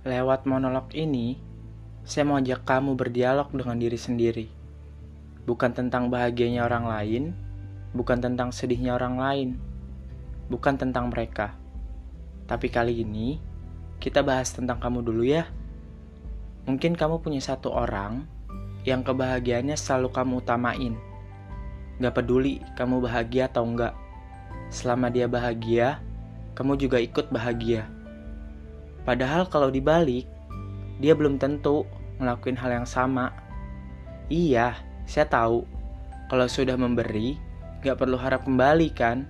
Lewat monolog ini, saya mau ajak kamu berdialog dengan diri sendiri. Bukan tentang bahagianya orang lain, bukan tentang sedihnya orang lain, bukan tentang mereka. Tapi kali ini, kita bahas tentang kamu dulu ya. Mungkin kamu punya satu orang yang kebahagiaannya selalu kamu utamain. Gak peduli kamu bahagia atau enggak. Selama dia bahagia, kamu juga ikut bahagia. Padahal kalau dibalik, dia belum tentu ngelakuin hal yang sama. Iya, saya tahu. Kalau sudah memberi, gak perlu harap kembali kan?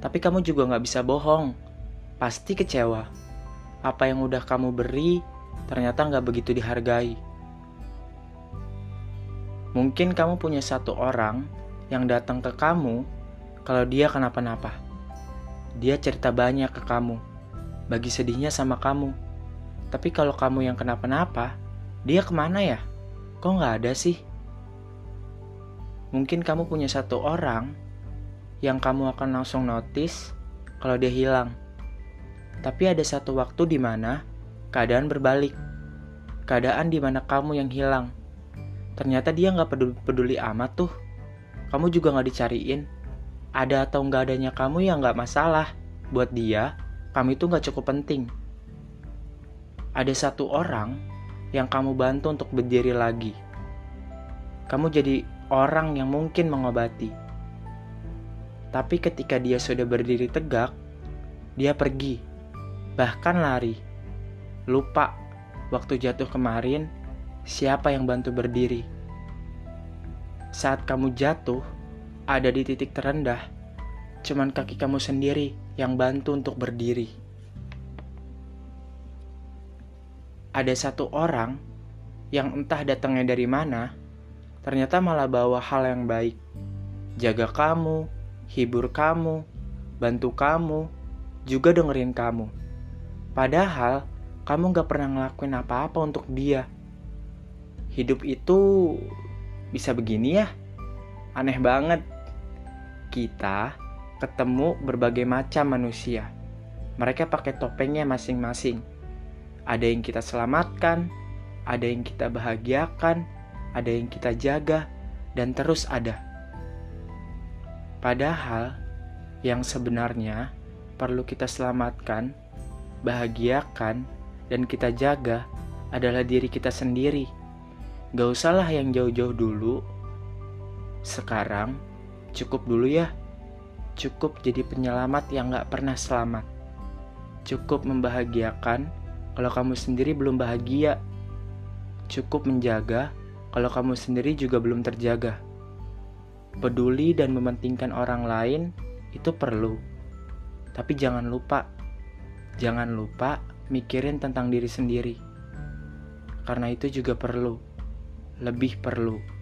Tapi kamu juga gak bisa bohong. Pasti kecewa. Apa yang udah kamu beri, ternyata gak begitu dihargai. Mungkin kamu punya satu orang yang datang ke kamu kalau dia kenapa-napa. Dia cerita banyak ke kamu bagi sedihnya sama kamu. Tapi kalau kamu yang kenapa-napa, dia ke mana ya? Kok nggak ada sih? Mungkin kamu punya satu orang yang kamu akan langsung notice kalau dia hilang. Tapi ada satu waktu di mana keadaan berbalik. Keadaan di mana kamu yang hilang. Ternyata dia nggak peduli, peduli amat tuh. Kamu juga nggak dicariin. Ada atau nggak adanya kamu yang nggak masalah. Buat dia, kamu itu gak cukup penting. Ada satu orang yang kamu bantu untuk berdiri lagi. Kamu jadi orang yang mungkin mengobati. Tapi ketika dia sudah berdiri tegak, dia pergi, bahkan lari. Lupa waktu jatuh kemarin, siapa yang bantu berdiri. Saat kamu jatuh, ada di titik terendah, cuman kaki kamu sendiri yang bantu untuk berdiri. Ada satu orang yang entah datangnya dari mana, ternyata malah bawa hal yang baik. Jaga kamu, hibur kamu, bantu kamu, juga dengerin kamu. Padahal kamu gak pernah ngelakuin apa-apa untuk dia. Hidup itu bisa begini ya? Aneh banget. Kita ketemu berbagai macam manusia. Mereka pakai topengnya masing-masing. Ada yang kita selamatkan, ada yang kita bahagiakan, ada yang kita jaga, dan terus ada. Padahal yang sebenarnya perlu kita selamatkan, bahagiakan, dan kita jaga adalah diri kita sendiri. Gak usahlah yang jauh-jauh dulu. Sekarang cukup dulu ya cukup jadi penyelamat yang gak pernah selamat. Cukup membahagiakan kalau kamu sendiri belum bahagia. Cukup menjaga kalau kamu sendiri juga belum terjaga. Peduli dan mementingkan orang lain itu perlu. Tapi jangan lupa, jangan lupa mikirin tentang diri sendiri. Karena itu juga perlu, lebih perlu.